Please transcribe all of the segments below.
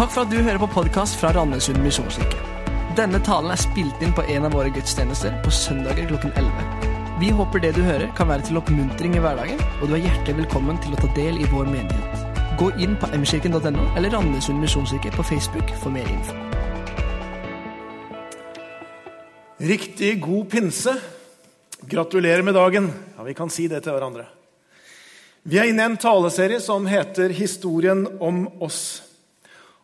Takk for at du hører på podkast fra Randesund misjonskirke. Denne talen er spilt inn på en av våre gudstjenester på søndager klokken 11. Vi håper det du hører, kan være til oppmuntring i hverdagen, og du er hjertelig velkommen til å ta del i vår menighet. Gå inn på mkirken.no eller Randesund misjonskirke på Facebook for mer info. Riktig god pinse. Gratulerer med dagen. Ja, Vi kan si det til hverandre. Vi er inne i en taleserie som heter 'Historien om oss'.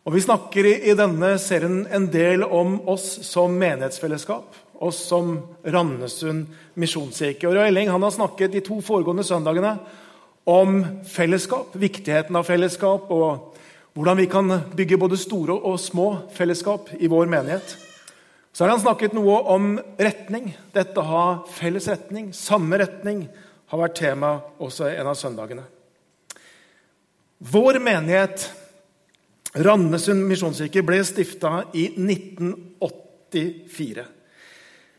Og Vi snakker i denne serien en del om oss som menighetsfellesskap. Oss som Randesund misjonskirke. Og Roy Elling har snakket de to foregående søndagene om fellesskap, viktigheten av fellesskap, og hvordan vi kan bygge både store og små fellesskap i vår menighet. Så har han snakket noe om retning. Dette å ha felles retning, samme retning, har vært tema også en av søndagene. Vår menighet, Randesund misjonskirke, ble stifta i 1984.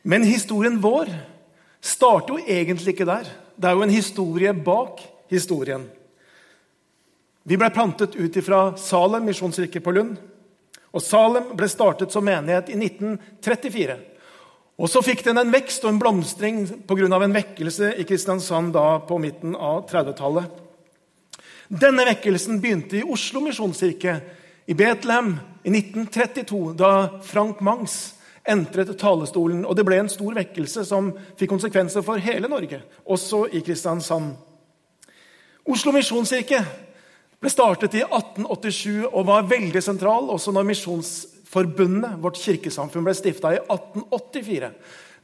Men historien vår starter jo egentlig ikke der. Det er jo en historie bak historien. Vi ble plantet ut fra Salem misjonskirke på Lund. Og Salem ble startet som menighet i 1934. Og Så fikk den en vekst og en blomstring pga. en vekkelse i Kristiansand da på midten av 30-tallet. Denne vekkelsen begynte i Oslo misjonskirke, i Betlehem, i 1932, da Frank Mangs entret talestolen. Og Det ble en stor vekkelse som fikk konsekvenser for hele Norge, også i Kristiansand. Oslo misjonskirke ble startet i 1887 og var veldig sentral også når Misjonsforbundet, vårt kirkesamfunn, ble stifta i 1884.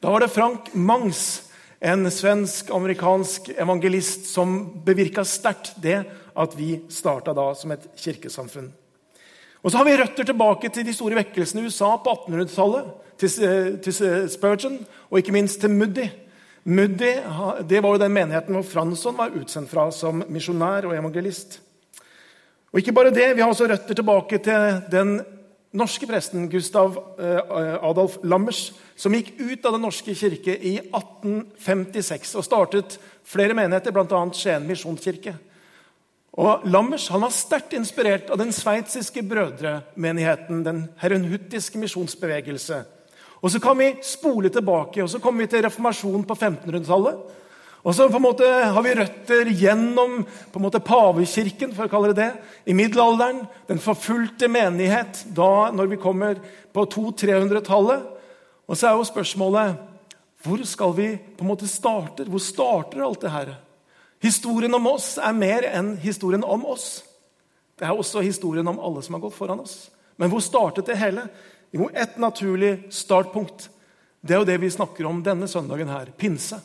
Da var det Frank Mangs, en svensk-amerikansk evangelist, som bevirka sterkt det at vi starta da som et kirkesamfunn. Og så har vi røtter tilbake til de store vekkelsene i USA på 1800-tallet. Til, til Spurgeon og ikke minst til Moody. Moody det var jo den menigheten hvor Fransson var utsendt fra som misjonær og evangelist. Og ikke bare det, Vi har også røtter tilbake til den norske presten Gustav eh, Adolf Lammers, som gikk ut av Den norske kirke i 1856 og startet flere menigheter, bl.a. Skien misjonskirke. Og Lammers han var sterkt inspirert av den sveitsiske brødremenigheten, den herunhuttiske misjonsbevegelse. Og Så kan vi spole tilbake og så kommer vi til reformasjonen på 1500-tallet. Og så på en måte har vi røtter gjennom på en måte pavekirken for å kalle det det, i middelalderen. Den forfulgte menighet da når vi kommer på 200-300-tallet. Og så er jo spørsmålet hvor skal vi på en måte starte? Hvor starter alt det her? Historien om oss er mer enn historien om oss. Det er også historien om alle som har gått foran oss. Men hvor startet det hele? Jo, et naturlig startpunkt. Det er jo det vi snakker om denne søndagen her. Pinse.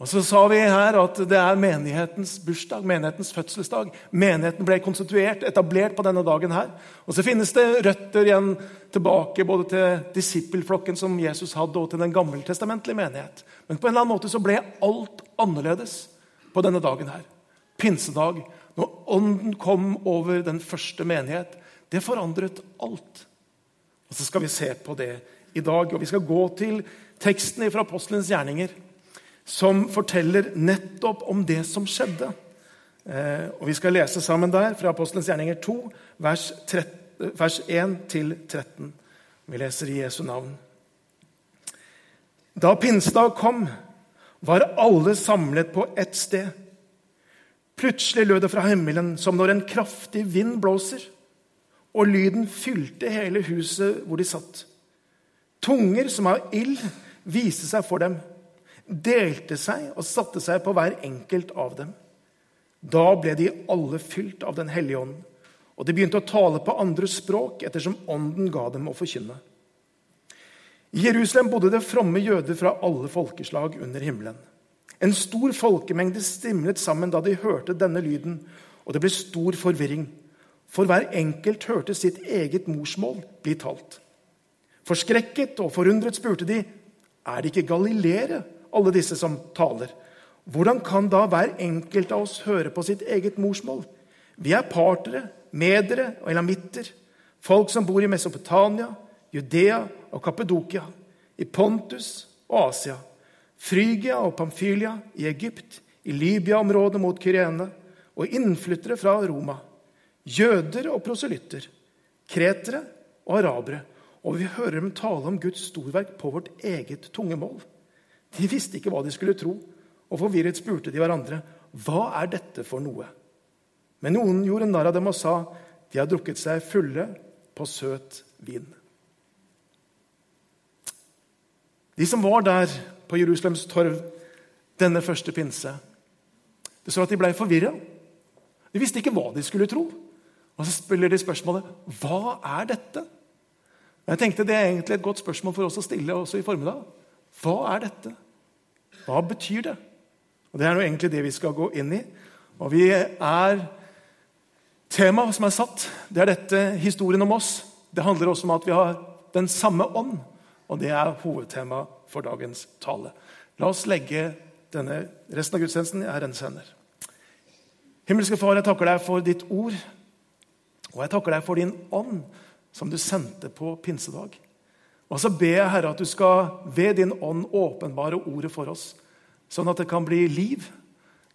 Og Så sa vi her at det er menighetens bursdag, menighetens fødselsdag. Menigheten ble konstituert, etablert på denne dagen. her. Og Så finnes det røtter igjen tilbake både til disippelflokken som Jesus hadde, og til den gammeltestamentlige menighet. Men på en eller annen måte så ble alt annerledes på denne dagen her. Pinsedag, når Ånden kom over den første menighet. Det forandret alt. Og Så skal vi se på det i dag. Og vi skal gå til teksten fra Apostelens gjerninger som forteller nettopp om det som skjedde. Eh, og Vi skal lese sammen der fra Apostelens gjerninger 2, vers, 13, vers 1-13. Vi leser i Jesu navn. Da pinsedag kom, var alle samlet på ett sted. Plutselig lød det fra himmelen som når en kraftig vind blåser, og lyden fylte hele huset hvor de satt. Tunger som av ild viste seg for dem delte seg og satte seg på hver enkelt av dem. Da ble de alle fylt av Den hellige ånd, og de begynte å tale på andre språk ettersom Ånden ga dem å forkynne. I Jerusalem bodde det fromme jøder fra alle folkeslag under himmelen. En stor folkemengde stimlet sammen da de hørte denne lyden, og det ble stor forvirring. For hver enkelt hørte sitt eget morsmål bli talt. Forskrekket og forundret spurte de, er det ikke galileere alle disse som taler. Hvordan kan da hver enkelt av oss høre på sitt eget morsmål? Vi er partere, medere og elamitter, folk som bor i Mesopotamia, Judea og Kappedokia, i Pontus og Asia, Frygia og Pamfylia, i Egypt, i Libya-området mot Kyrene, og innflyttere fra Roma, jøder og proselytter, kretere og arabere. Og vi hører dem tale om Guds storverk på vårt eget tungemål. De visste ikke hva de skulle tro, og forvirret spurte de hverandre hva er dette for noe. Men noen gjorde narr av dem og sa de har drukket seg fulle på søt vin. De som var der på Jerusalems torv denne første pinse, det står at de ble forvirra. De visste ikke hva de skulle tro. Og så spiller de spørsmålet hva er dette? Jeg tenkte Det er egentlig et godt spørsmål for oss å stille også i formiddag. Hva er dette? Hva betyr det? Og Det er jo egentlig det vi skal gå inn i. Og vi er Temaet som er satt, det er dette historien om oss. Det handler også om at vi har den samme ånd, og det er hovedtema for dagens tale. La oss legge denne resten av gudstjenesten i Herrens hender. Himmelske Far, jeg takker deg for ditt ord, og jeg takker deg for din ånd som du sendte på pinsedag. Og så ber jeg, Herre, at du skal ved din ånd åpenbare ordet for oss, sånn at det kan bli liv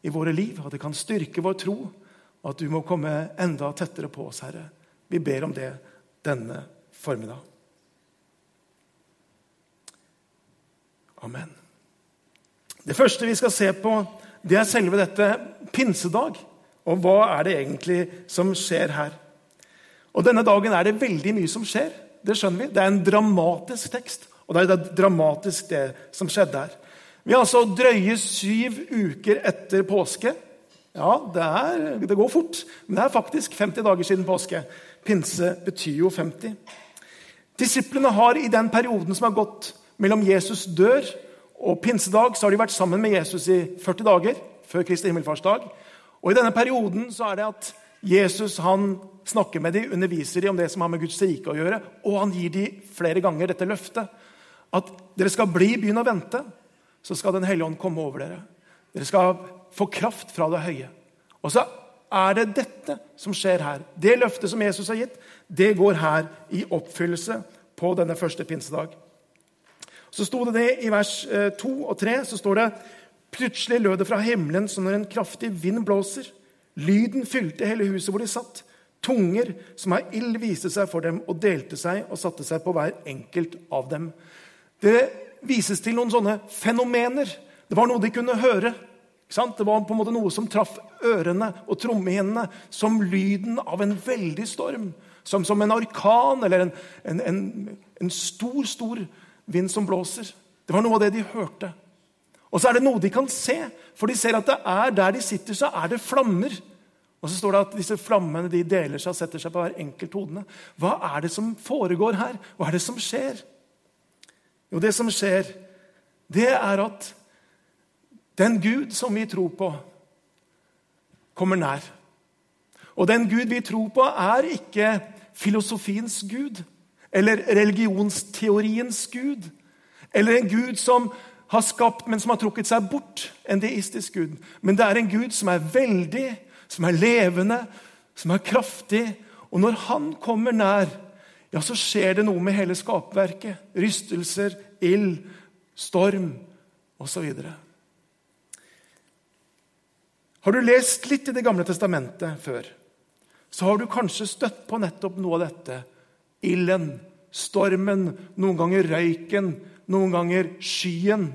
i våre liv, at det kan styrke vår tro, og at du må komme enda tettere på oss, Herre. Vi ber om det denne formiddag. Amen. Det første vi skal se på, det er selve dette pinsedag. Og hva er det egentlig som skjer her? Og Denne dagen er det veldig mye som skjer. Det skjønner vi. Det er en dramatisk tekst. Og det er dramatisk, det som skjedde her. Vi er altså drøye syv uker etter påske. Ja, det, er, det, går fort, men det er faktisk 50 dager siden påske. Pinse betyr jo 50. Disiplene har i den perioden som har gått mellom Jesus dør og pinsedag, så har de vært sammen med Jesus i 40 dager før Kristi himmelfartsdag. Og I denne perioden så er det at Jesus han snakker med dem, underviser dem om det som har med Guds rike å gjøre, og han gir dem flere ganger dette løftet. At dere skal bli, begynne å vente, så skal Den hellige ånd komme over dere. Dere skal få kraft fra det høye. Og så er det dette som skjer her. Det løftet som Jesus har gitt, det går her i oppfyllelse på denne første pinsedag. Så sto det det i vers 2 eh, og 3. så står det Plutselig lød det fra himmelen som når en kraftig vind blåser. Lyden fylte hele huset hvor de satt. Tunger som av ild viste seg for dem og delte seg og satte seg på hver enkelt av dem. Det vises til noen sånne fenomener. Det var noe de kunne høre. Det var på en måte noe som traff ørene og trommehinnene som lyden av en veldig storm. Som, som en orkan eller en, en, en, en stor, stor vind som blåser. Det var noe av det de hørte. Og så er det noe de kan se, for de ser at det er der de sitter, så er det flammer. Og så står det at disse flammene de deler seg og setter seg på hver enkelt hodene. Hva er det som foregår her? Hva er det som skjer? Jo, det som skjer, det er at den Gud som vi tror på, kommer nær. Og den Gud vi tror på, er ikke filosofiens Gud eller religionsteoriens Gud eller en Gud som har skapt, men som har trukket seg bort. En deistisk Gud. Men det er en Gud som er veldig, som er levende, som er kraftig. Og når han kommer nær, ja, så skjer det noe med hele skapverket. Rystelser, ild, storm osv. Har du lest litt i Det gamle testamentet før, så har du kanskje støtt på nettopp noe av dette. Ilden, stormen, noen ganger røyken, noen ganger skyen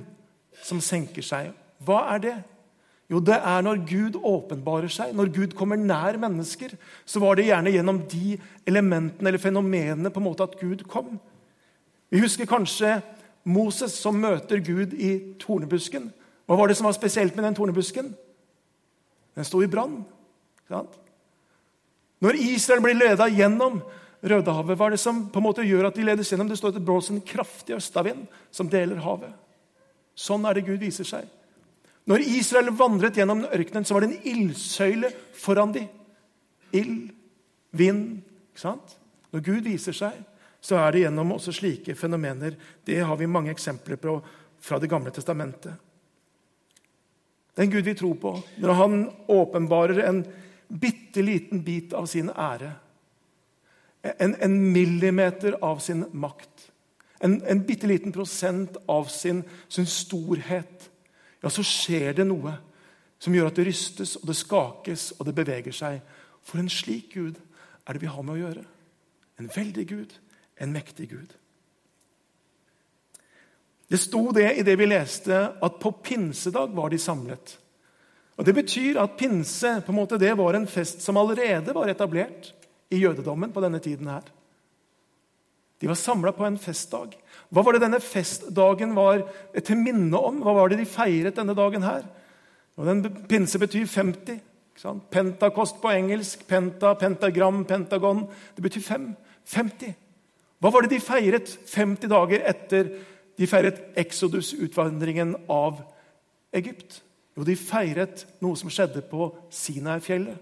som senker seg. Hva er det? Jo, det er når Gud åpenbarer seg, når Gud kommer nær mennesker. Så var det gjerne gjennom de elementene eller fenomenene på en måte at Gud kom. Vi husker kanskje Moses som møter Gud i tornebusken. Hva var det som var spesielt med den tornebusken? Den sto i brann. Når Israel blir leda gjennom Rødehavet, hva er det som på en måte gjør at de ledes gjennom? Det står at det blåser en kraftig østavind som deler havet. Sånn er det Gud viser seg. Når Israel vandret gjennom ørkenen, så var det en ildsøyle foran dem. Ild, vind ikke sant? Når Gud viser seg, så er det gjennom også slike fenomener. Det har vi mange eksempler på fra Det gamle testamentet. Den Gud vi tror på, når han åpenbarer en bitte liten bit av sin ære en, en millimeter av sin makt, en, en bitte liten prosent av sin, sin storhet, ja, så skjer det noe som gjør at det rystes, og det skakes, og det beveger seg. For en slik Gud er det vi har med å gjøre. En veldig Gud, en mektig Gud. Det sto det i det vi leste, at på pinsedag var de samlet. Og Det betyr at pinse på en måte, det var en fest som allerede var etablert i jødedommen på denne tiden. her. De var samla på en festdag. Hva var det denne festdagen var til minne om? Hva var det de feiret denne dagen her? Og den Pinse betyr 50. Pentakost på engelsk. Penta, pentagram, pentagon. Det betyr fem. 50. Hva var det de feiret 50 dager etter de feiret Exodus-utvandringen av Egypt? Jo, de feiret noe som skjedde på Sinai-fjellet,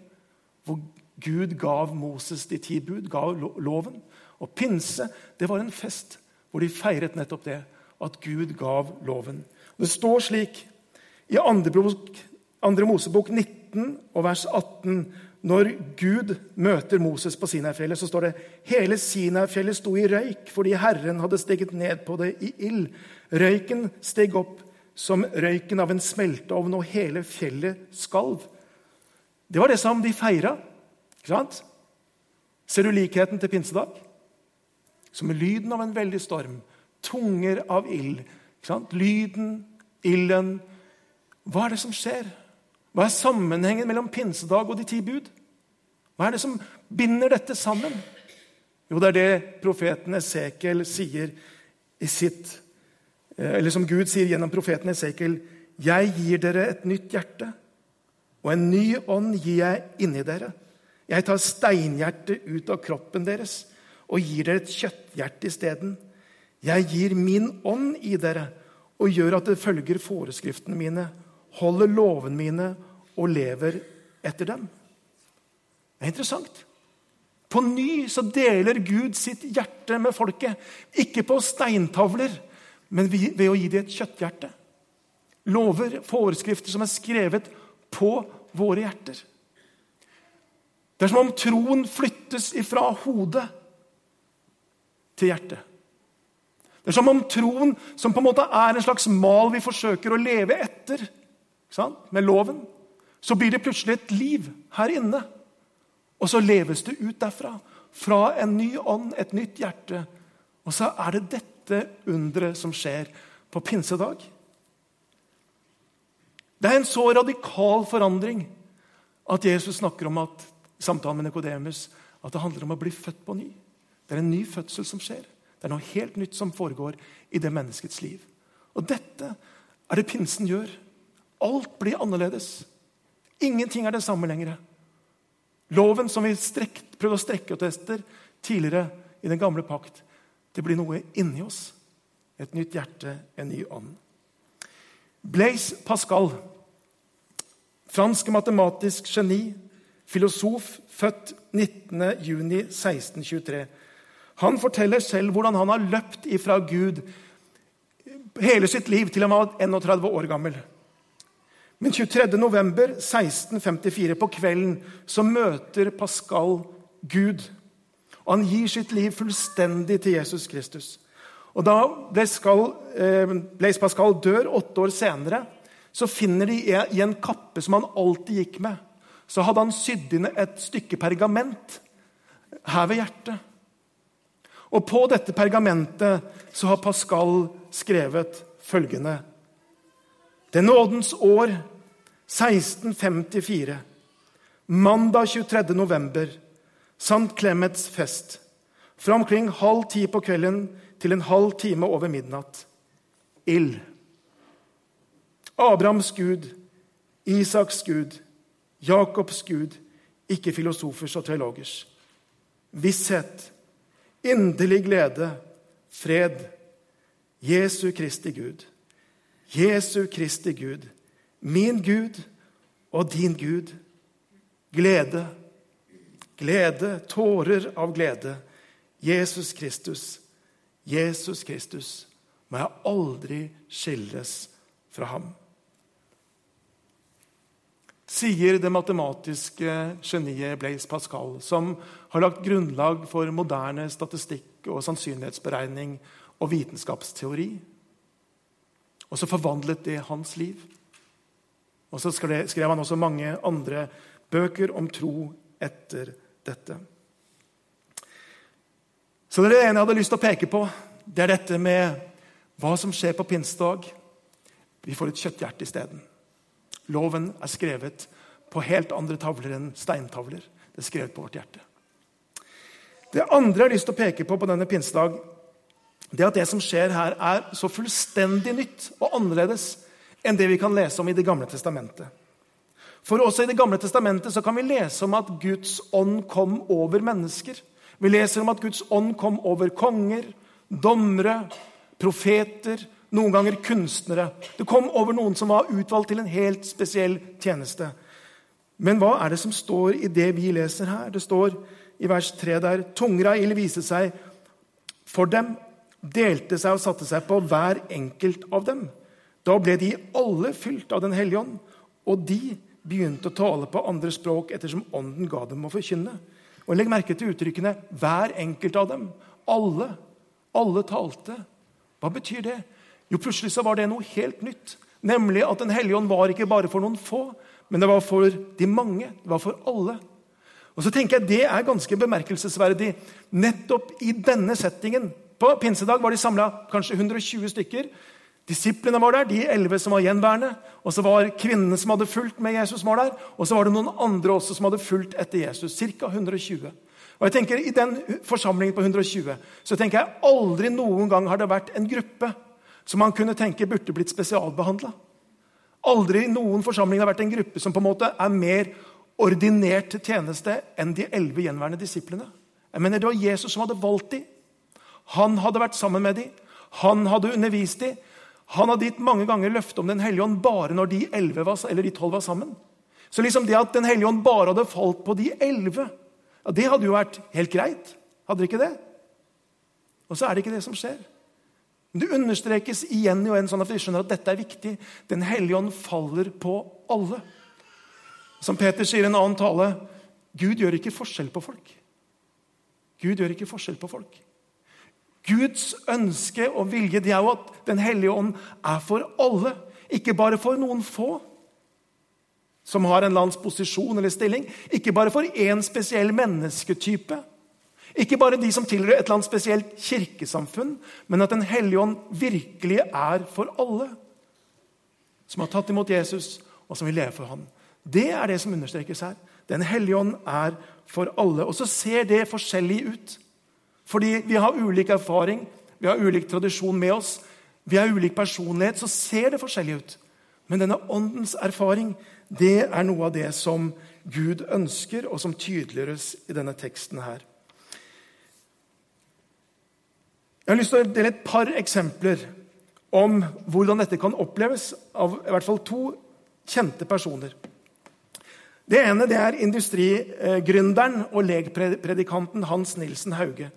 hvor Gud gav Moses de ti bud, gav loven. Og pinse det var en fest hvor de feiret nettopp det, at Gud gav loven. Det står slik i 2. Mosebok 19 og vers 18 når Gud møter Moses på Sinai-fjellet, så står det hele Sinai-fjellet sto i røyk fordi Herren hadde steget ned på det i ild. Røyken steg opp som røyken av en smelteovn, og hele fjellet skalv. Det var det som de feira. Ser du likheten til pinsedag? Som lyden av en veldig storm. Tunger av ild. Lyden, ilden. Hva er det som skjer? Hva er sammenhengen mellom pinsedag og de ti bud? Hva er det som binder dette sammen? Jo, det er det profeten Esekiel sier i sitt eh, Eller som Gud sier gjennom profeten Esekiel. Jeg gir dere et nytt hjerte, og en ny ånd gir jeg inni dere. Jeg tar steinhjertet ut av kroppen deres og gir dere et kjøtthjerte isteden. Jeg gir min ånd i dere og gjør at det følger foreskriftene mine, holder lovene mine og lever etter dem. Det er interessant. På ny så deler Gud sitt hjerte med folket. Ikke på steintavler, men ved å gi dem et kjøtthjerte. Lover, foreskrifter som er skrevet på våre hjerter. Det er som om troen flyttes ifra hodet til hjertet. Det er som om troen, som på en måte er en slags mal vi forsøker å leve etter med loven, så blir det plutselig et liv her inne. Og så leves det ut derfra. Fra en ny ånd, et nytt hjerte. Og så er det dette underet som skjer på pinsedag. Det er en så radikal forandring at Jesus snakker om at, i samtalen med Nikodemus at det handler om å bli født på ny. Det er en ny fødsel som skjer. Det er noe helt nytt som foregår i det menneskets liv. Og dette er det pinsen gjør. Alt blir annerledes. Ingenting er det samme lenger. Loven som vi strekt, prøvde å strekke oss etter tidligere i den gamle pakt, det blir noe inni oss. Et nytt hjerte, en ny ånd. Blaise Pascal, fransk matematisk geni, filosof, født 19.6.1623. Han forteller selv hvordan han har løpt ifra Gud hele sitt liv til han var 31 år gammel. Men 23. november 1654 på kvelden så møter Pascal Gud. Og han gir sitt liv fullstendig til Jesus Kristus. Og Da eh, Blaise Pascal dør åtte år senere, så finner de i en kappe som han alltid gikk med, så hadde han sydd inn et stykke pergament her ved hjertet. Og på dette pergamentet så har Pascal skrevet følgende det nådens år 1654. Mandag 23. november. Sankt Clemets fest. Fra omkring halv ti på kvelden til en halv time over midnatt. Ild. Abrahams Gud, Isaks Gud, Jakobs Gud, ikke filosofers og teologers. Visshet, inderlig glede, fred, Jesu Kristi Gud. Jesu Kristi Gud, min Gud og din Gud. Glede, glede, tårer av glede. Jesus Kristus, Jesus Kristus, må jeg aldri skilles fra ham. Sier det matematiske geniet Blaise Pascal, som har lagt grunnlag for moderne statistikk og sannsynlighetsberegning og vitenskapsteori. Og så forvandlet det hans liv. Og så skrev han også mange andre bøker om tro etter dette. Så det ene jeg hadde lyst til å peke på, det er dette med hva som skjer på pinsedag. Vi får et kjøtthjerte isteden. Loven er skrevet på helt andre tavler enn steintavler. Det er skrevet på vårt hjerte. Det andre jeg har lyst til å peke på på denne pinsedag, det er at det som skjer her, er så fullstendig nytt og annerledes enn det vi kan lese om i Det gamle testamentet. For også i Det gamle testamentet så kan vi lese om at Guds ånd kom over mennesker. Vi leser om at Guds ånd kom over konger, dommere, profeter, noen ganger kunstnere. Det kom over noen som var utvalgt til en helt spesiell tjeneste. Men hva er det som står i det vi leser her? Det står i vers 3 der tunger av ild viste seg for dem, delte seg og satte seg på hver enkelt av dem. Da ble de alle fylt av Den hellige ånd, og de begynte å tale på andre språk ettersom Ånden ga dem å forkynne. Og Legg merke til uttrykkene 'hver enkelt av dem'. Alle. Alle talte. Hva betyr det? Jo, plutselig så var det noe helt nytt. Nemlig at Den hellige ånd var ikke bare for noen få, men det var for de mange. Det var for alle. Og så tenker jeg Det er ganske bemerkelsesverdig. Nettopp i denne settingen. På pinsedag var de samla kanskje 120 stykker. Disiplene var der, de elleve som var gjenværende. Og så var kvinnene som hadde fulgt med Jesus, var der. Og så var det noen andre også som hadde fulgt etter Jesus. Ca. 120. Og jeg tenker, I den forsamlingen på 120 så tenker jeg aldri noen gang har det vært en gruppe som man kunne tenke burde blitt spesialbehandla. Aldri i noen forsamling har vært en gruppe som på en måte er mer ordinert til tjeneste enn de elleve gjenværende disiplene. Jeg mener, Det var Jesus som hadde valgt dem. Han hadde vært sammen med dem. Han hadde undervist dem. Han hadde gitt mange ganger løfte om Den hellige ånd bare når de, 11 var, eller de 12 var sammen. Så liksom det at Den hellige ånd bare hadde falt på de 11, ja, det hadde jo vært helt greit. Hadde det ikke det? Og så er det ikke det som skjer. Det understrekes igjen og igjen sånn at vi skjønner at dette er viktig. Den hellige ånd faller på alle. Som Peter sier i en annen tale Gud gjør ikke forskjell på folk. Gud gjør ikke forskjell på folk. Guds ønske og vilje det er jo at Den hellige ånd er for alle, ikke bare for noen få som har en lands posisjon eller stilling, ikke bare for én spesiell mennesketype. Ikke bare de som tilhører et eller annet spesielt kirkesamfunn, men at Den hellige ånd virkelig er for alle. Som har tatt imot Jesus, og som vil leve for ham. Det er det som understrekes her. Den hellige ånd er for alle. Og så ser det forskjellig ut. Fordi vi har ulik erfaring, vi har ulik tradisjon med oss, vi har ulik personlighet, så ser det forskjellig ut. Men denne åndens erfaring det er noe av det som Gud ønsker, og som tydeliggjøres i denne teksten her. Jeg har lyst til å dele et par eksempler om hvordan dette kan oppleves av i hvert fall to kjente personer. Det ene det er industrigründeren og legpredikanten Hans Nilsen Hauge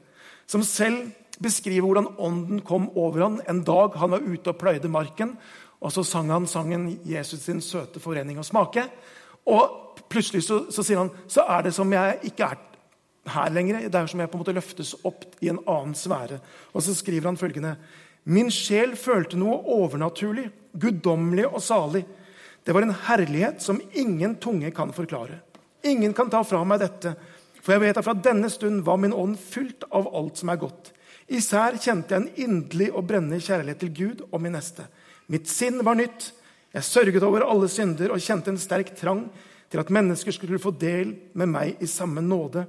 som selv beskriver hvordan ånden kom over han en dag han var ute og pløyde marken. Og så sang han sangen 'Jesus sin søte forening og smake'. Og plutselig så, så sier han så er det som jeg ikke er her lenger. Det er som jeg på en måte løftes opp i en annen sfære. Og så skriver han følgende.: Min sjel følte noe overnaturlig, guddommelig og salig. Det var en herlighet som ingen tunge kan forklare. Ingen kan ta fra meg dette. For jeg vet at fra denne stund var min ånd fylt av alt som er godt. Især kjente jeg en inderlig og brennende kjærlighet til Gud og min neste. Mitt sinn var nytt. Jeg sørget over alle synder og kjente en sterk trang til at mennesker skulle få del med meg i samme nåde.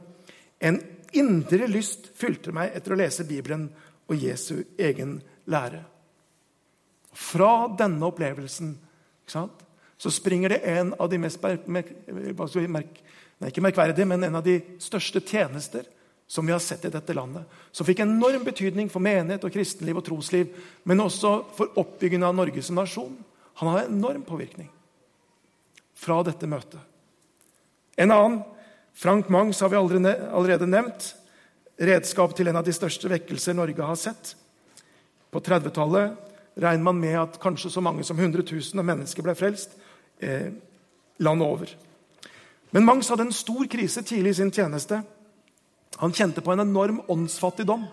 En indre lyst fylte meg etter å lese Bibelen og Jesu egen lære. Fra denne opplevelsen så springer det en av de mest er ikke merkverdige, men en av de største tjenester som vi har sett i dette landet. Som fikk enorm betydning for menighet og kristenliv og trosliv, men også for oppbyggingen av Norge som nasjon. Han har enorm påvirkning fra dette møtet. En annen, Frank Mangs, har vi allerede nevnt. Redskap til en av de største vekkelser Norge har sett. På 30-tallet regner man med at kanskje så mange som 100 000 mennesker ble frelst eh, landet over. Men Mangs hadde en stor krise tidlig i sin tjeneste. Han kjente på en enorm åndsfattigdom.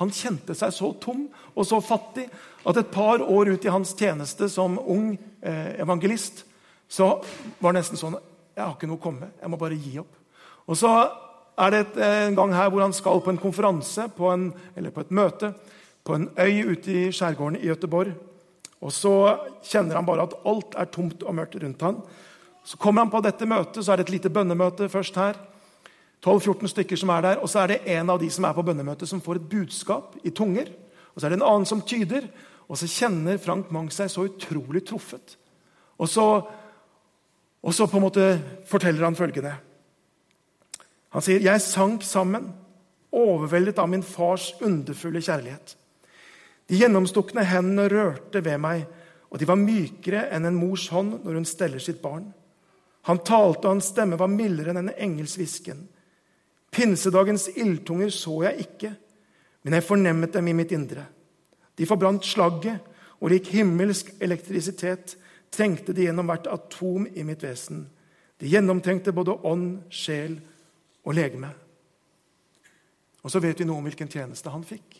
Han kjente seg så tom og så fattig at et par år ut i hans tjeneste som ung eh, evangelist så var det nesten sånn Jeg har ikke noe å komme. Jeg må bare gi opp. Og så er det en gang her hvor han skal på en konferanse på en, eller på et møte på en øy ute i skjærgården i Gøteborg. Og så kjenner han bare at alt er tomt og mørkt rundt han. Så kommer han på dette møtet, så er det et lite bønnemøte først her. 12-14 stykker som er der, Og så er det en av de som er på bønnemøtet, som får et budskap i tunger. Og så er det en annen som tyder. Og så kjenner Frank Mang seg så utrolig truffet. Og så, og så på en måte forteller han følgende. Han sier, 'Jeg sank sammen, overveldet av min fars underfulle kjærlighet.' De gjennomstukne hendene rørte ved meg, og de var mykere enn en mors hånd når hun steller sitt barn. Han talte, og hans stemme var mildere enn en engels hvisken. Pinsedagens ildtunger så jeg ikke, men jeg fornemmet dem i mitt indre. De forbrant slagget, og lik himmelsk elektrisitet trengte de gjennom hvert atom i mitt vesen. De gjennomtenkte både ånd, sjel og legeme. Og så vet vi noe om hvilken tjeneste han fikk.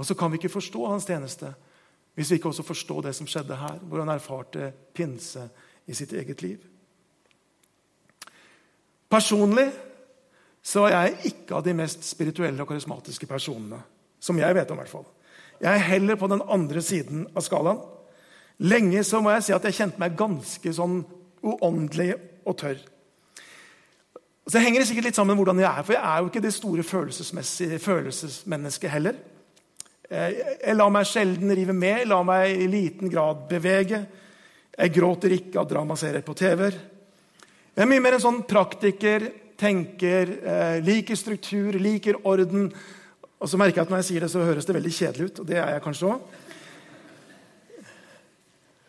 Og så kan vi ikke forstå hans tjeneste hvis vi ikke også forstår det som skjedde her, hvor han erfarte pinse i sitt eget liv. Personlig så er jeg ikke av de mest spirituelle og karismatiske personene. Som jeg vet om, i hvert fall. Jeg er heller på den andre siden av skalaen. Lenge så må jeg si at jeg kjente meg ganske sånn uåndelig og tørr. Så det henger sikkert litt sammen med hvordan jeg er, for jeg er jo ikke det store følelsesmennesket heller. Jeg lar meg sjelden rive med, jeg lar meg i liten grad bevege. Jeg gråter ikke av dramaserier på TV-er. Jeg er mye mer en sånn praktiker, tenker, eh, liker struktur, liker orden. Og så merker jeg at når jeg sier det, så høres det veldig kjedelig ut. Og det er jeg kanskje òg.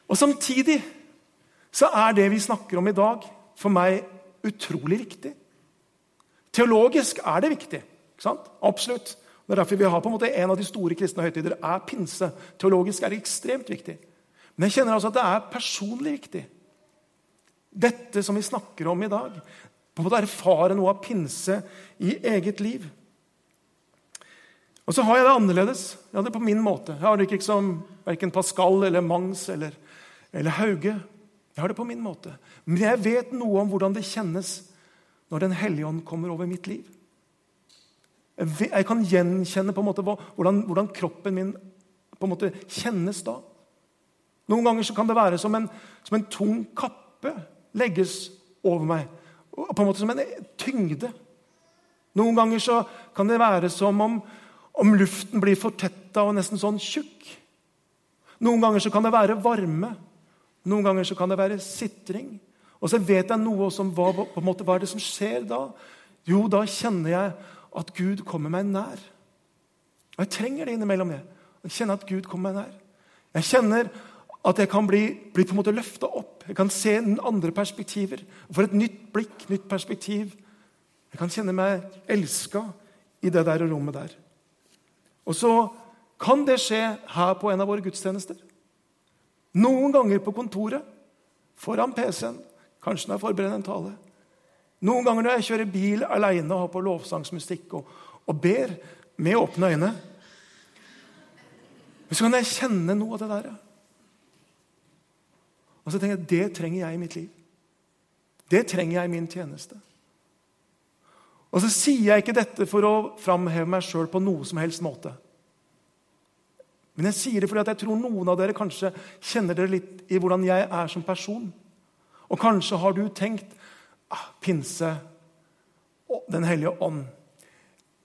Og samtidig så er det vi snakker om i dag, for meg utrolig viktig. Teologisk er det viktig. ikke sant? Absolutt. Det er derfor vi har på en måte en av de store kristne høytider er pinse. Teologisk er det ekstremt viktig. Men jeg kjenner altså at det er personlig viktig. Dette som vi snakker om i dag. På en måte erfare noe av pinse i eget liv. Og så har jeg det annerledes. Jeg har det på min måte. Jeg har det ikke som verken Pascal eller Mangs eller, eller Hauge. Jeg har det på min måte. Men jeg vet noe om hvordan det kjennes når Den hellige ånd kommer over mitt liv. Jeg kan gjenkjenne på en måte hvordan, hvordan kroppen min på en måte kjennes da. Noen ganger så kan det være som en, som en tung kappe legges over meg. På en måte som en tyngde. Noen ganger så kan det være som om, om luften blir fortetta og nesten sånn tjukk. Noen ganger så kan det være varme. Noen ganger så kan det være sitring. Og så vet jeg noe om hva, på en måte, hva er det som skjer da. Jo, da kjenner jeg at Gud kommer meg nær. Og Jeg trenger det innimellom. Jeg Jeg kjenner at Gud kommer meg nær. Jeg kjenner at jeg kan bli, bli på en måte løfta opp. Jeg kan se andre perspektiver. For et nytt blikk, nytt perspektiv. Jeg kan kjenne meg elska i det der rommet der. Og så kan det skje her på en av våre gudstjenester. Noen ganger på kontoret, foran PC-en, kanskje når jeg forbereder en tale. Noen ganger når jeg kjører bil alene og har på lovsangsmusikk og, og ber med åpne øyne. Men så kan jeg kjenne noe av det der. Og så tenker jeg det trenger jeg i mitt liv. Det trenger jeg i min tjeneste. Og så sier jeg ikke dette for å framheve meg sjøl på noe som helst måte. Men jeg sier det fordi jeg tror noen av dere kanskje kjenner dere litt i hvordan jeg er som person. Og kanskje har du tenkt ah, pinse og Den hellige ånd.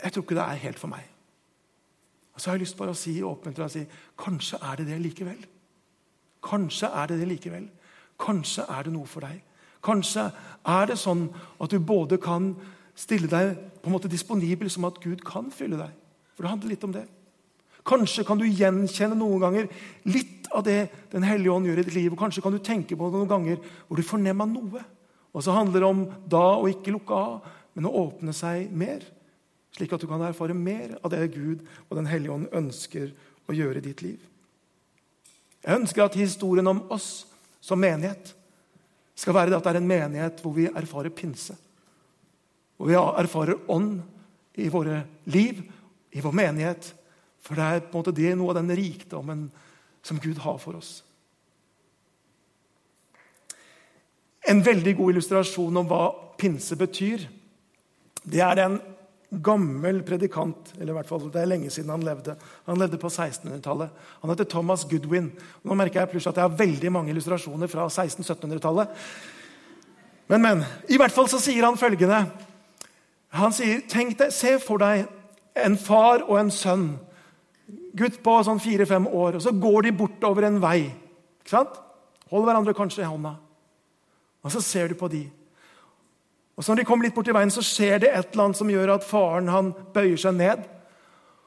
Jeg tror ikke det er helt for meg. Og så har jeg lyst bare å si åpent og si, kanskje er det det likevel. Kanskje er det det likevel. Kanskje er det noe for deg. Kanskje er det sånn at du både kan stille deg på en måte disponibel som at Gud kan fylle deg. For det handler litt om det. Kanskje kan du gjenkjenne noen ganger litt av det Den hellige ånd gjør i ditt liv. Og kanskje kan du tenke på det noen ganger hvor du fornemmer noe. Og så handler det om da å ikke lukke av, men å åpne seg mer. Slik at du kan erfare mer av det Gud og Den hellige ånd ønsker å gjøre i ditt liv. Jeg ønsker at historien om oss som menighet skal være det at det er en menighet hvor vi erfarer pinse. Hvor vi erfarer ånd i våre liv, i vår menighet. For det er på en måte det noe av den rikdommen som Gud har for oss. En veldig god illustrasjon om hva pinse betyr, Det er en gammel predikant, eller i hvert fall det er lenge siden han levde. Han levde på 1600-tallet. Han heter Thomas Goodwin. Nå merker jeg plutselig at jeg har veldig mange illustrasjoner fra 1600-1700-tallet. Men, men. I hvert fall så sier han følgende. Han sier, tenk deg, Se for deg en far og en sønn. Gutt på sånn fire-fem år. Og så går de bortover en vei. Ikke sant? Hold hverandre kanskje i hånda. Og så ser du på de. Og så Når de kommer litt bort i veien, så skjer det et eller annet som gjør at faren han bøyer seg ned.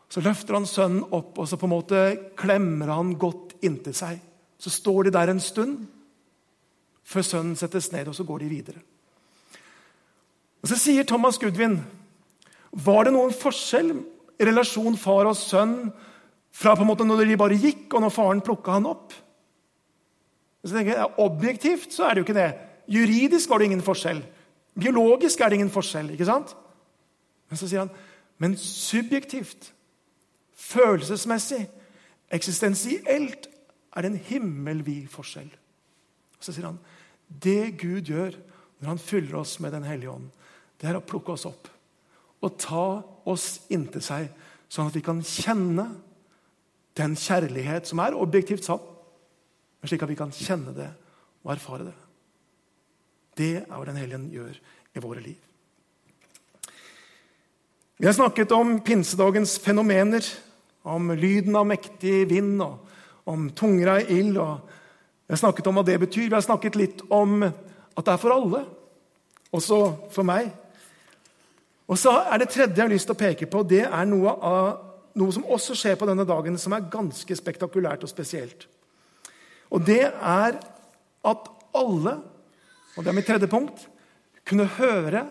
Så løfter han sønnen opp og så på en måte klemmer han godt inntil seg. Så står de der en stund før sønnen settes ned, og så går de videre. Og Så sier Thomas Gudvin var det noen forskjell i relasjon far og sønn fra på en måte når de bare gikk, og når faren plukka han opp. Så tenker jeg, Objektivt så er det jo ikke det. Juridisk var det ingen forskjell. Biologisk er det ingen forskjell. ikke sant? Men så sier han men subjektivt, følelsesmessig, eksistensielt er det en himmelvid forskjell. Så sier han det Gud gjør når han fyller oss med Den hellige ånd, det er å plukke oss opp og ta oss inntil seg, sånn at vi kan kjenne den kjærlighet som er objektivt sann, men slik at vi kan kjenne det og erfare det. Det er hva Den hellige gjør i våre liv. Vi har snakket om pinsedagens fenomener, om lyden av mektig vind og om tungra i ild. Vi har snakket om hva det betyr. Vi har snakket litt om at det er for alle, også for meg. Og så er Det tredje jeg har lyst til å peke på, det er noe, av, noe som også skjer på denne dagen, som er ganske spektakulært og spesielt. Og det er at alle og det er mitt tredje punkt kunne høre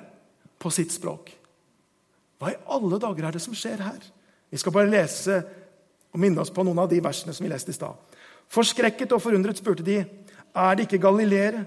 på sitt språk. Hva i alle dager er det som skjer her? Vi skal bare lese og minne oss på noen av de versene som vi leste i stad. Forskrekket og forundret spurte de, er det ikke galileere,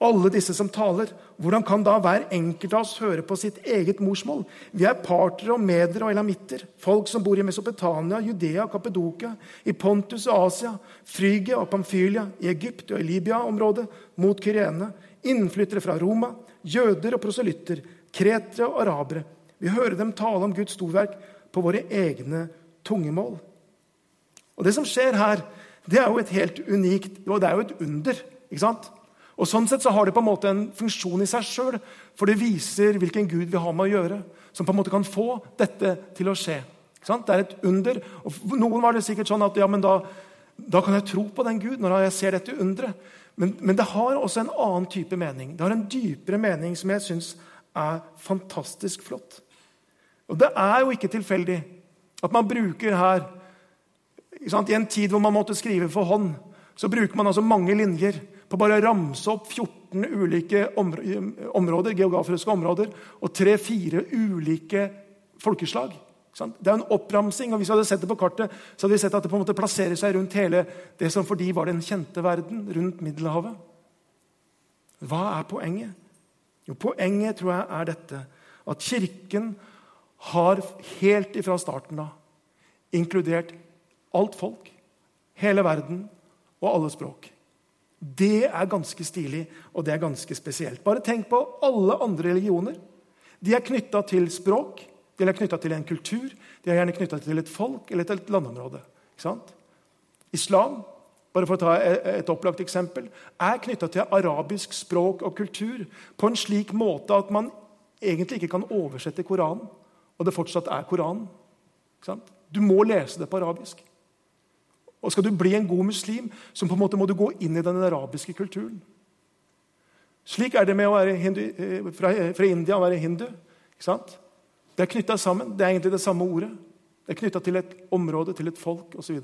alle disse som taler? Hvordan kan da hver enkelt av oss høre på sitt eget morsmål? Vi er partere og medere og elamitter, folk som bor i Mesopotamia, Judea, Kapedokia, i Pontus og Asia, Frygia og Pamphylia, i Egypt og i Libya-området, mot Kyrene, innflyttere fra Roma, jøder og proselytter, kretere og arabere. Vi hører dem tale om Guds storverk på våre egne tungemål. Og Det som skjer her, det er jo et helt unikt det er jo et under. ikke sant? Og Sånn sett så har det på en måte en funksjon i seg sjøl, for det viser hvilken Gud vi har med å gjøre, som på en måte kan få dette til å skje. Det er et under. Og Noen var det sikkert sånn at ja, men da, da kan jeg tro på den Gud når jeg ser dette underet. Men, men, det har også en annen type mening. Det har en dypere mening som jeg syns er fantastisk flott. Og det er jo ikke tilfeldig at man bruker her I en tid hvor man måtte skrive for hånd, så bruker man altså mange linjer på bare å ramse opp 14 ulike områder, geografiske områder og tre-fire ulike folkeslag. Det er en oppramsing, og Hvis vi hadde sett det på kartet, så hadde vi sett at det på en måte plasserer seg rundt hele det som for de var den kjente verden, rundt Middelhavet. Hva er poenget? Jo, Poenget tror jeg er dette at Kirken har helt ifra starten av inkludert alt folk, hele verden og alle språk. Det er ganske stilig, og det er ganske spesielt. Bare tenk på alle andre religioner. De er knytta til språk, de er knytta til en kultur, de er gjerne knytta til et folk eller til et landområde. Islam bare for å ta et opplagt eksempel, er knytta til arabisk språk og kultur på en slik måte at man egentlig ikke kan oversette Koranen, og det fortsatt er Koranen. Du må lese det på arabisk. Og Skal du bli en god muslim, så på en måte må du gå inn i den arabiske kulturen. Slik er det med å være hindu, eh, fra, fra India å være hindu. ikke sant? Det er knytta sammen. Det er egentlig det samme ordet. Det er knytta til et område, til et folk osv.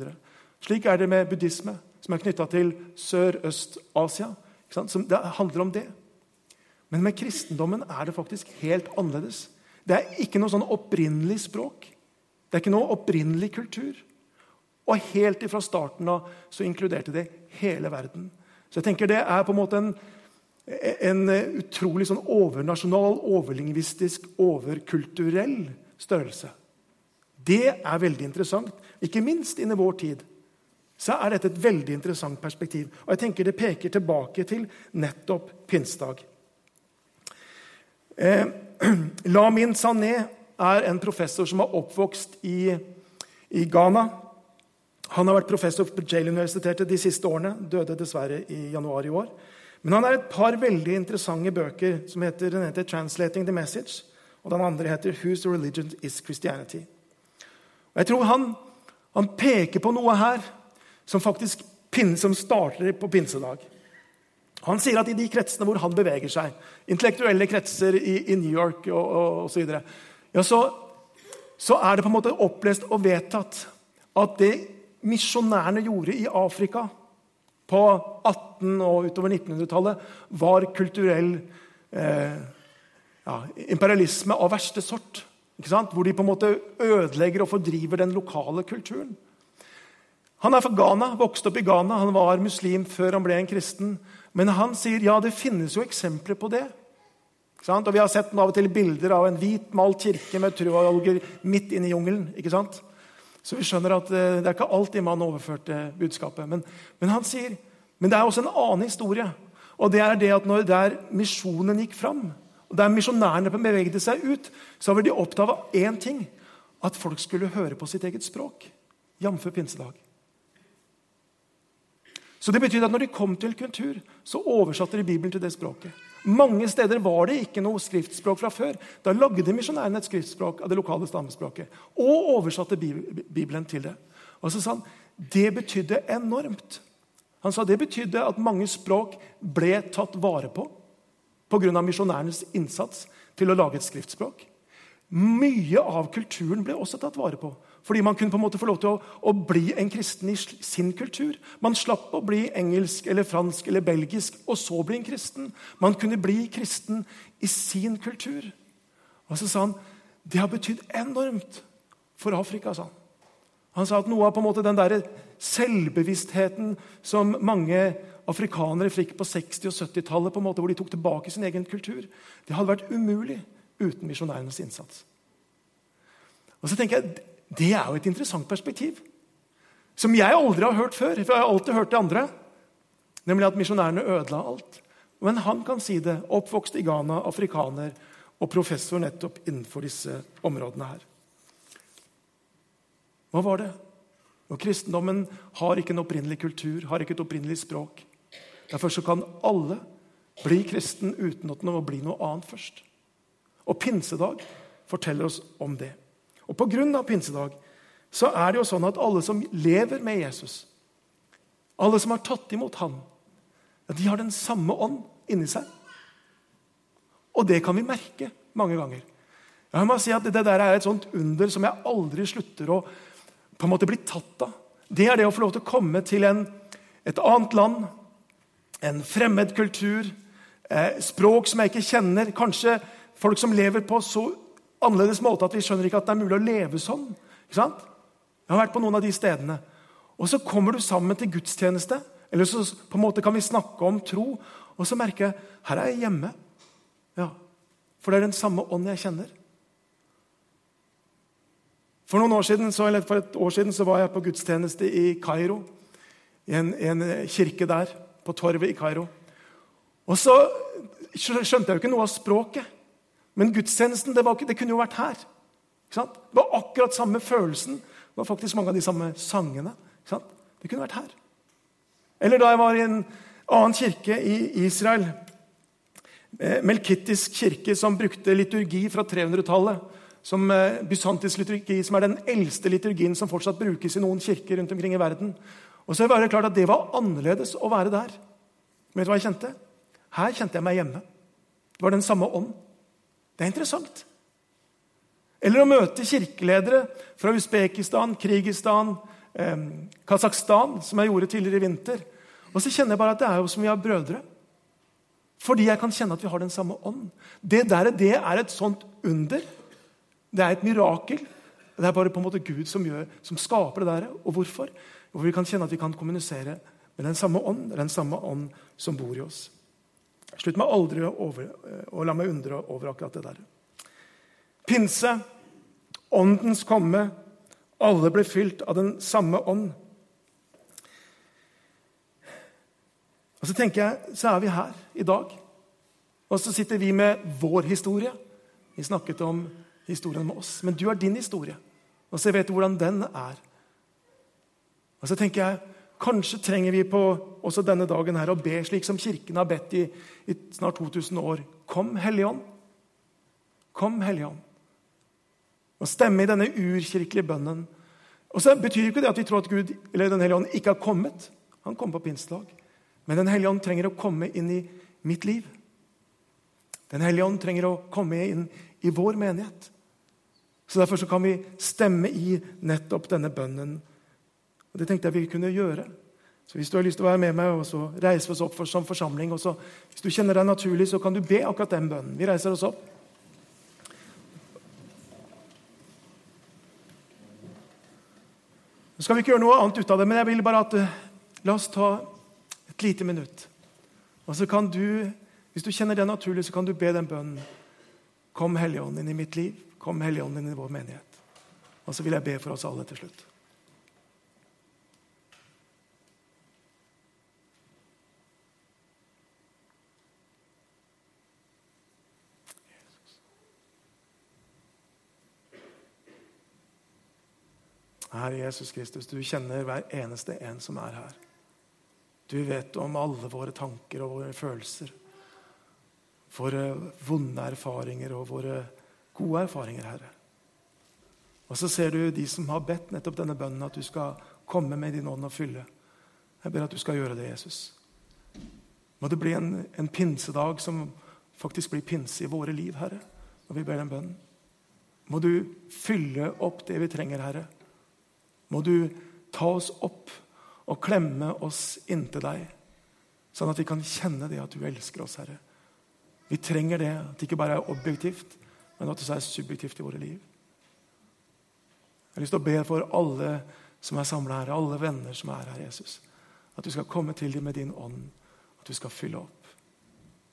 Slik er det med buddhisme, som er knytta til Sør-Øst-Asia. Det handler om det. Men med kristendommen er det faktisk helt annerledes. Det er ikke noe sånn opprinnelig språk. Det er ikke noe opprinnelig kultur. Og helt ifra starten av så inkluderte det hele verden. Så jeg tenker Det er på en måte en en utrolig sånn overnasjonal, overlingvistisk, overkulturell størrelse. Det er veldig interessant. Ikke minst inn i vår tid så er dette et veldig interessant perspektiv. Og jeg tenker Det peker tilbake til nettopp pinsedag. Eh, Lamin Sané er en professor som er oppvokst i, i Ghana. Han har vært professor på Jail-universitetet de siste årene. Døde dessverre i januar i år. Men han har et par veldig interessante bøker. som heter, Den heter 'Translating the Message', og den andre heter 'Whose Religion is Christianity'. Og jeg tror han, han peker på noe her som faktisk som starter på pinsedag. Han sier at i de kretsene hvor han beveger seg, intellektuelle kretser i, i New York og så, videre, ja, så, så er det på en måte opplest og vedtatt at det misjonærene gjorde i Afrika på 1800- og utover 1900-tallet, var kulturell eh, ja, imperialisme av verste sort. Hvor de på en måte ødelegger og fordriver den lokale kulturen. Han er fra Ghana, vokste opp i Ghana. Han var muslim før han ble en kristen. Men han sier ja, det finnes jo eksempler på det. Og Vi har sett av og til bilder av en hvit malt kirke med trådalger midt inne i jungelen. ikke sant? Så vi skjønner at eh, det er ikke alltid man overførte budskapet. Men, men, han sier, men det er også en annen historie. Og det er det at når der misjonen gikk fram, og der misjonærene bevegde seg ut, så var de opptatt av én ting. At folk skulle høre på sitt eget språk. Jf. pinsedag. Så det betydde at når de kom til kultur, så oversatte de Bibelen til det språket. Mange steder var det ikke noe skriftspråk fra før. Da lagde misjonærene et skriftspråk av det lokale stammespråket og oversatte Bibelen til det. Og så sa han det betydde enormt. Han sa det betydde at mange språk ble tatt vare på pga. misjonærenes innsats til å lage et skriftspråk. Mye av kulturen ble også tatt vare på. Fordi man kunne på en måte få lov til å, å, bli en kristen i sin kultur. Man slapp å bli engelsk eller fransk eller belgisk og så bli en kristen. Man kunne bli kristen i sin kultur. Og så sa han det har betydd enormt for Afrika. sa Han Han sa at noe av på en måte den der selvbevisstheten som mange afrikanere fikk på 60- og 70-tallet, hvor de tok tilbake sin egen kultur, det hadde vært umulig uten misjonærenes innsats. Og så tenker jeg, Det er jo et interessant perspektiv, som jeg aldri har hørt før. for jeg har alltid hørt det andre, Nemlig at misjonærene ødela alt. Men han kan si det. Oppvokst i Ghana, afrikaner og professor nettopp innenfor disse områdene her. Hva var det? Og Kristendommen har ikke en opprinnelig kultur, har ikke et opprinnelig språk. Derfor så kan alle bli kristen uten at det må bli noe annet først. Og pinsedag forteller oss om det. Og Pga. pinsedag så er det jo sånn at alle som lever med Jesus, alle som har tatt imot ham, de har den samme ånd inni seg. Og det kan vi merke mange ganger. Jeg må si at Det der er et sånt under som jeg aldri slutter å på en måte bli tatt av. Det er det å få lov til å komme til en, et annet land, en fremmed kultur, eh, språk som jeg ikke kjenner, kanskje folk som lever på så annerledes måte at vi skjønner ikke at det er mulig å leve sånn. Ikke sant? Jeg har vært på noen av de stedene. Og så kommer du sammen til gudstjeneste, eller så på en måte kan vi snakke om tro, og så merker jeg her er jeg hjemme. Ja, For det er den samme ånd jeg kjenner. For noen år siden, så, eller for et år siden så var jeg på gudstjeneste i Kairo. I en, en kirke der, på torvet i Kairo. Og så skjønte jeg jo ikke noe av språket. Men gudstjenesten det, var, det kunne jo vært her. Det var akkurat samme følelsen. Det var faktisk mange av de samme sangene. Det kunne vært her. Eller da jeg var i en annen kirke i Israel, eh, Melkittisk kirke som brukte liturgi fra 300-tallet, som eh, bysantisk liturgi, som er den eldste liturgien som fortsatt brukes i noen kirker rundt omkring i verden. Og så var det klart at det var annerledes å være der. Vet du hva jeg kjente? Her kjente jeg meg hjemme. Det var den samme ånd. Det er interessant. Eller å møte kirkeledere fra Usbekistan, Krigistan, eh, Kasakhstan, som jeg gjorde tidligere i vinter. Og så kjenner jeg bare at det er jo som vi har brødre. Fordi jeg kan kjenne at vi har den samme ånd. Det der det er et sånt under. Det er et mirakel. Det er bare på en måte Gud som, gjør, som skaper det der. Og hvorfor? Hvor vi kan kjenne at vi kan kommunisere med den samme ånd, den samme ånd som bor i oss. Slutt meg aldri over, å la meg undre over akkurat det der. Pinse, åndens komme. Alle ble fylt av den samme ånd. Og Så tenker jeg, så er vi her i dag. Og så sitter vi med vår historie. Vi snakket om historien med oss. Men du har din historie, og så vet du hvordan den er. Og så tenker jeg, Kanskje trenger vi på også denne dagen her å be slik som Kirken har bedt i, i snart 2000 år. Kom, Hellige Ånd. Kom, Hellige Ånd. Og stemme i denne urkirkelige bønnen. Og så betyr ikke det at vi tror at Gud eller Den hellige ånd ikke har kommet. Han kom på pinsedag. Men Den hellige ånd trenger å komme inn i mitt liv. Den hellige ånd trenger å komme inn i vår menighet. Så Derfor så kan vi stemme i nettopp denne bønnen og Det tenkte jeg vi kunne gjøre. Så Hvis du har lyst til å være med meg, og så reiser oss opp for, som forsamling og så, Hvis du kjenner deg naturlig, så kan du be akkurat den bønnen. Vi reiser oss opp. Nå skal vi ikke gjøre noe annet ut av det, men jeg vil bare at uh, La oss ta et lite minutt. Og så kan du, Hvis du kjenner det naturlig, så kan du be den bønnen. Kom Helligånden inn i mitt liv. Kom Helligånden inn i vår menighet. Og så vil jeg be for oss alle til slutt. Herre Jesus Kristus, du kjenner hver eneste en som er her. Du vet om alle våre tanker og våre følelser. Våre vonde erfaringer og våre gode erfaringer, Herre. Og så ser du de som har bedt nettopp denne bønnen, at du skal komme med din ånd og fylle. Jeg ber at du skal gjøre det, Jesus. Må det bli en, en pinsedag som faktisk blir pinse i våre liv, Herre, når vi ber den bønnen. Må du fylle opp det vi trenger, Herre må du ta oss opp og klemme oss inntil deg, sånn at vi kan kjenne det at du elsker oss, Herre. Vi trenger det, at det ikke bare er objektivt, men at det er subjektivt i våre liv. Jeg har lyst til å be for alle som er samla her, alle venner som er her, Jesus. At du skal komme til dem med din ånd, at du skal fylle opp.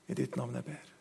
I ditt navn jeg ber.